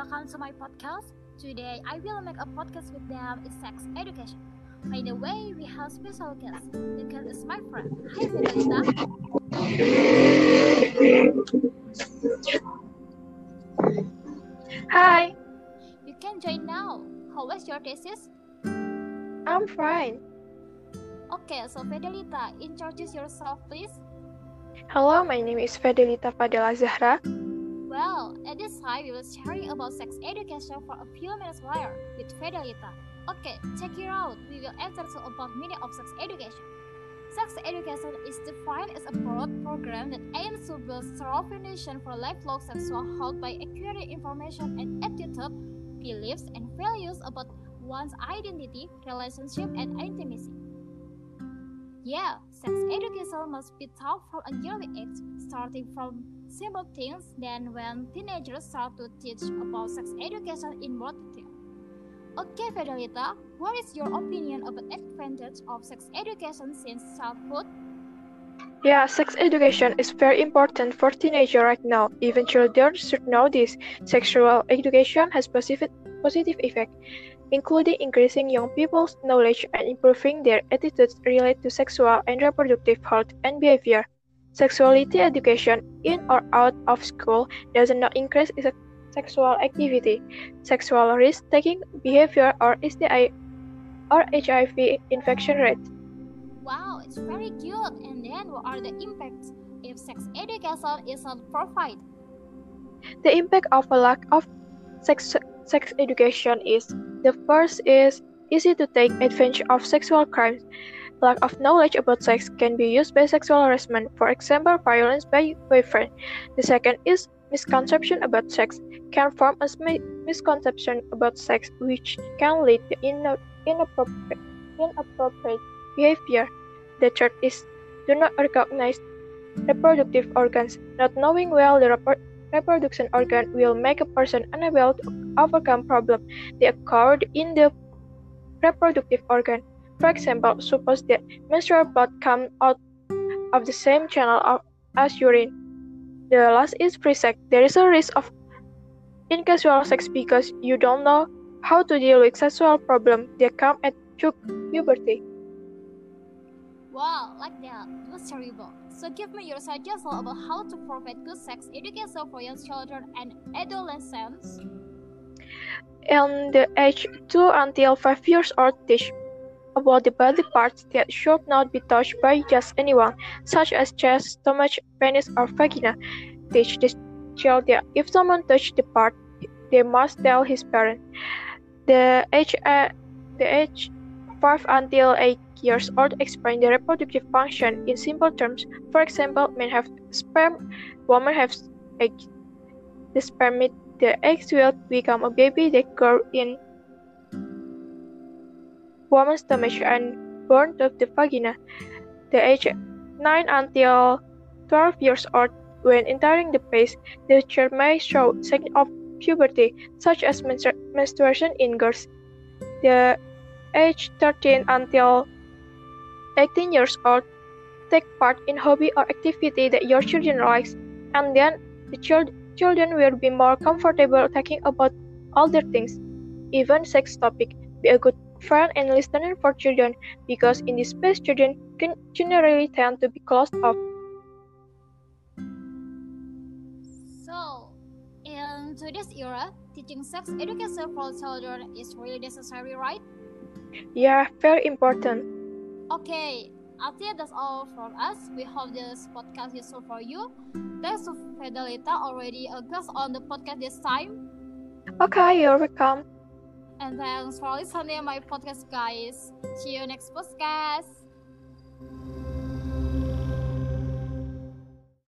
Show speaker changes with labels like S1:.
S1: welcome to my podcast. Today I will make a podcast with them is sex education. By the way, we have special guest. The guest is my friend. Hi Fidelita.
S2: Hi,
S1: You can join now. How was your thesis?
S2: I'm fine.
S1: Okay, so Fidelita, introduce yourself please.
S2: Hello, my name is Fidelita Fadela Zahra.
S1: Well, at this time we will sharing about sex education for a few minutes later with Fidelita. Okay, check it out. We will answer to about meaning of sex education. Sex education is defined as a broad program that aims to build strong foundation for lifelong sexual health by acquiring information and attitude, beliefs, and values about one's identity, relationship, and intimacy. Yeah, sex education must be taught from a early age, starting from simple things. Then, when teenagers start to teach about sex education in more detail. Okay, Fidelita, what is your opinion about advantage of sex education since childhood?
S2: Yeah, sex education is very important for teenagers right now. Even children should know this. Sexual education has positive positive effect, including increasing young people's knowledge and improving their attitudes related to sexual and reproductive health and behavior. Sexuality education in or out of school does not increase se- sexual activity, sexual risk-taking behavior, or STI or HIV infection rate.
S1: Wow, it's very good. And then, what are the impacts if sex education is not provided?
S2: The impact of a lack of sex, sex education is the first is easy to take advantage of sexual crimes. Lack of knowledge about sex can be used by sexual harassment, for example, violence by boyfriend. The second is misconception about sex can form a misconception about sex, which can lead to inappropriate, inappropriate behavior. The third is do not recognize reproductive organs. Not knowing well the repro- reproduction organ will make a person unable to overcome problems that occur in the reproductive organ. For example, suppose that menstrual blood comes out of the same channel as urine. The last is free sex. There is a risk of incasual sex because you don't know how to deal with sexual problems that come at puberty.
S1: Wow, like that. It was terrible. So give me your suggestion about how to provide good sex education for young children and adolescents.
S2: In the age 2 until 5 years old, teach about the body parts that should not be touched by just anyone, such as chest, stomach, penis, or vagina. Teach the child that if someone touches the part, they must tell his parent. The age, uh, the age 5 until 8 years old explain the reproductive function in simple terms. For example, men have sperm, women have eggs. The sperm the eggs will become a baby that grow in woman's stomach and born of the vagina. The age 9 until 12 years old, when entering the phase, the child may show signs of puberty, such as menstru- menstruation in girls. The age 13 until 18 years old, take part in hobby or activity that your children likes, and then the child children will be more comfortable talking about other things, even sex topic. Be a good friend and listener for children because in this space children can generally tend to be closed off.
S1: So, in today's era, teaching sex education for children is really necessary, right?
S2: Yeah, very important.
S1: Okay, I think that's all from us. We hope this podcast is useful for you. Thanks to Fidelita already uh, a guest on the podcast this time.
S2: Okay, you're welcome.
S1: And thanks for listening my podcast guys. See you next podcast.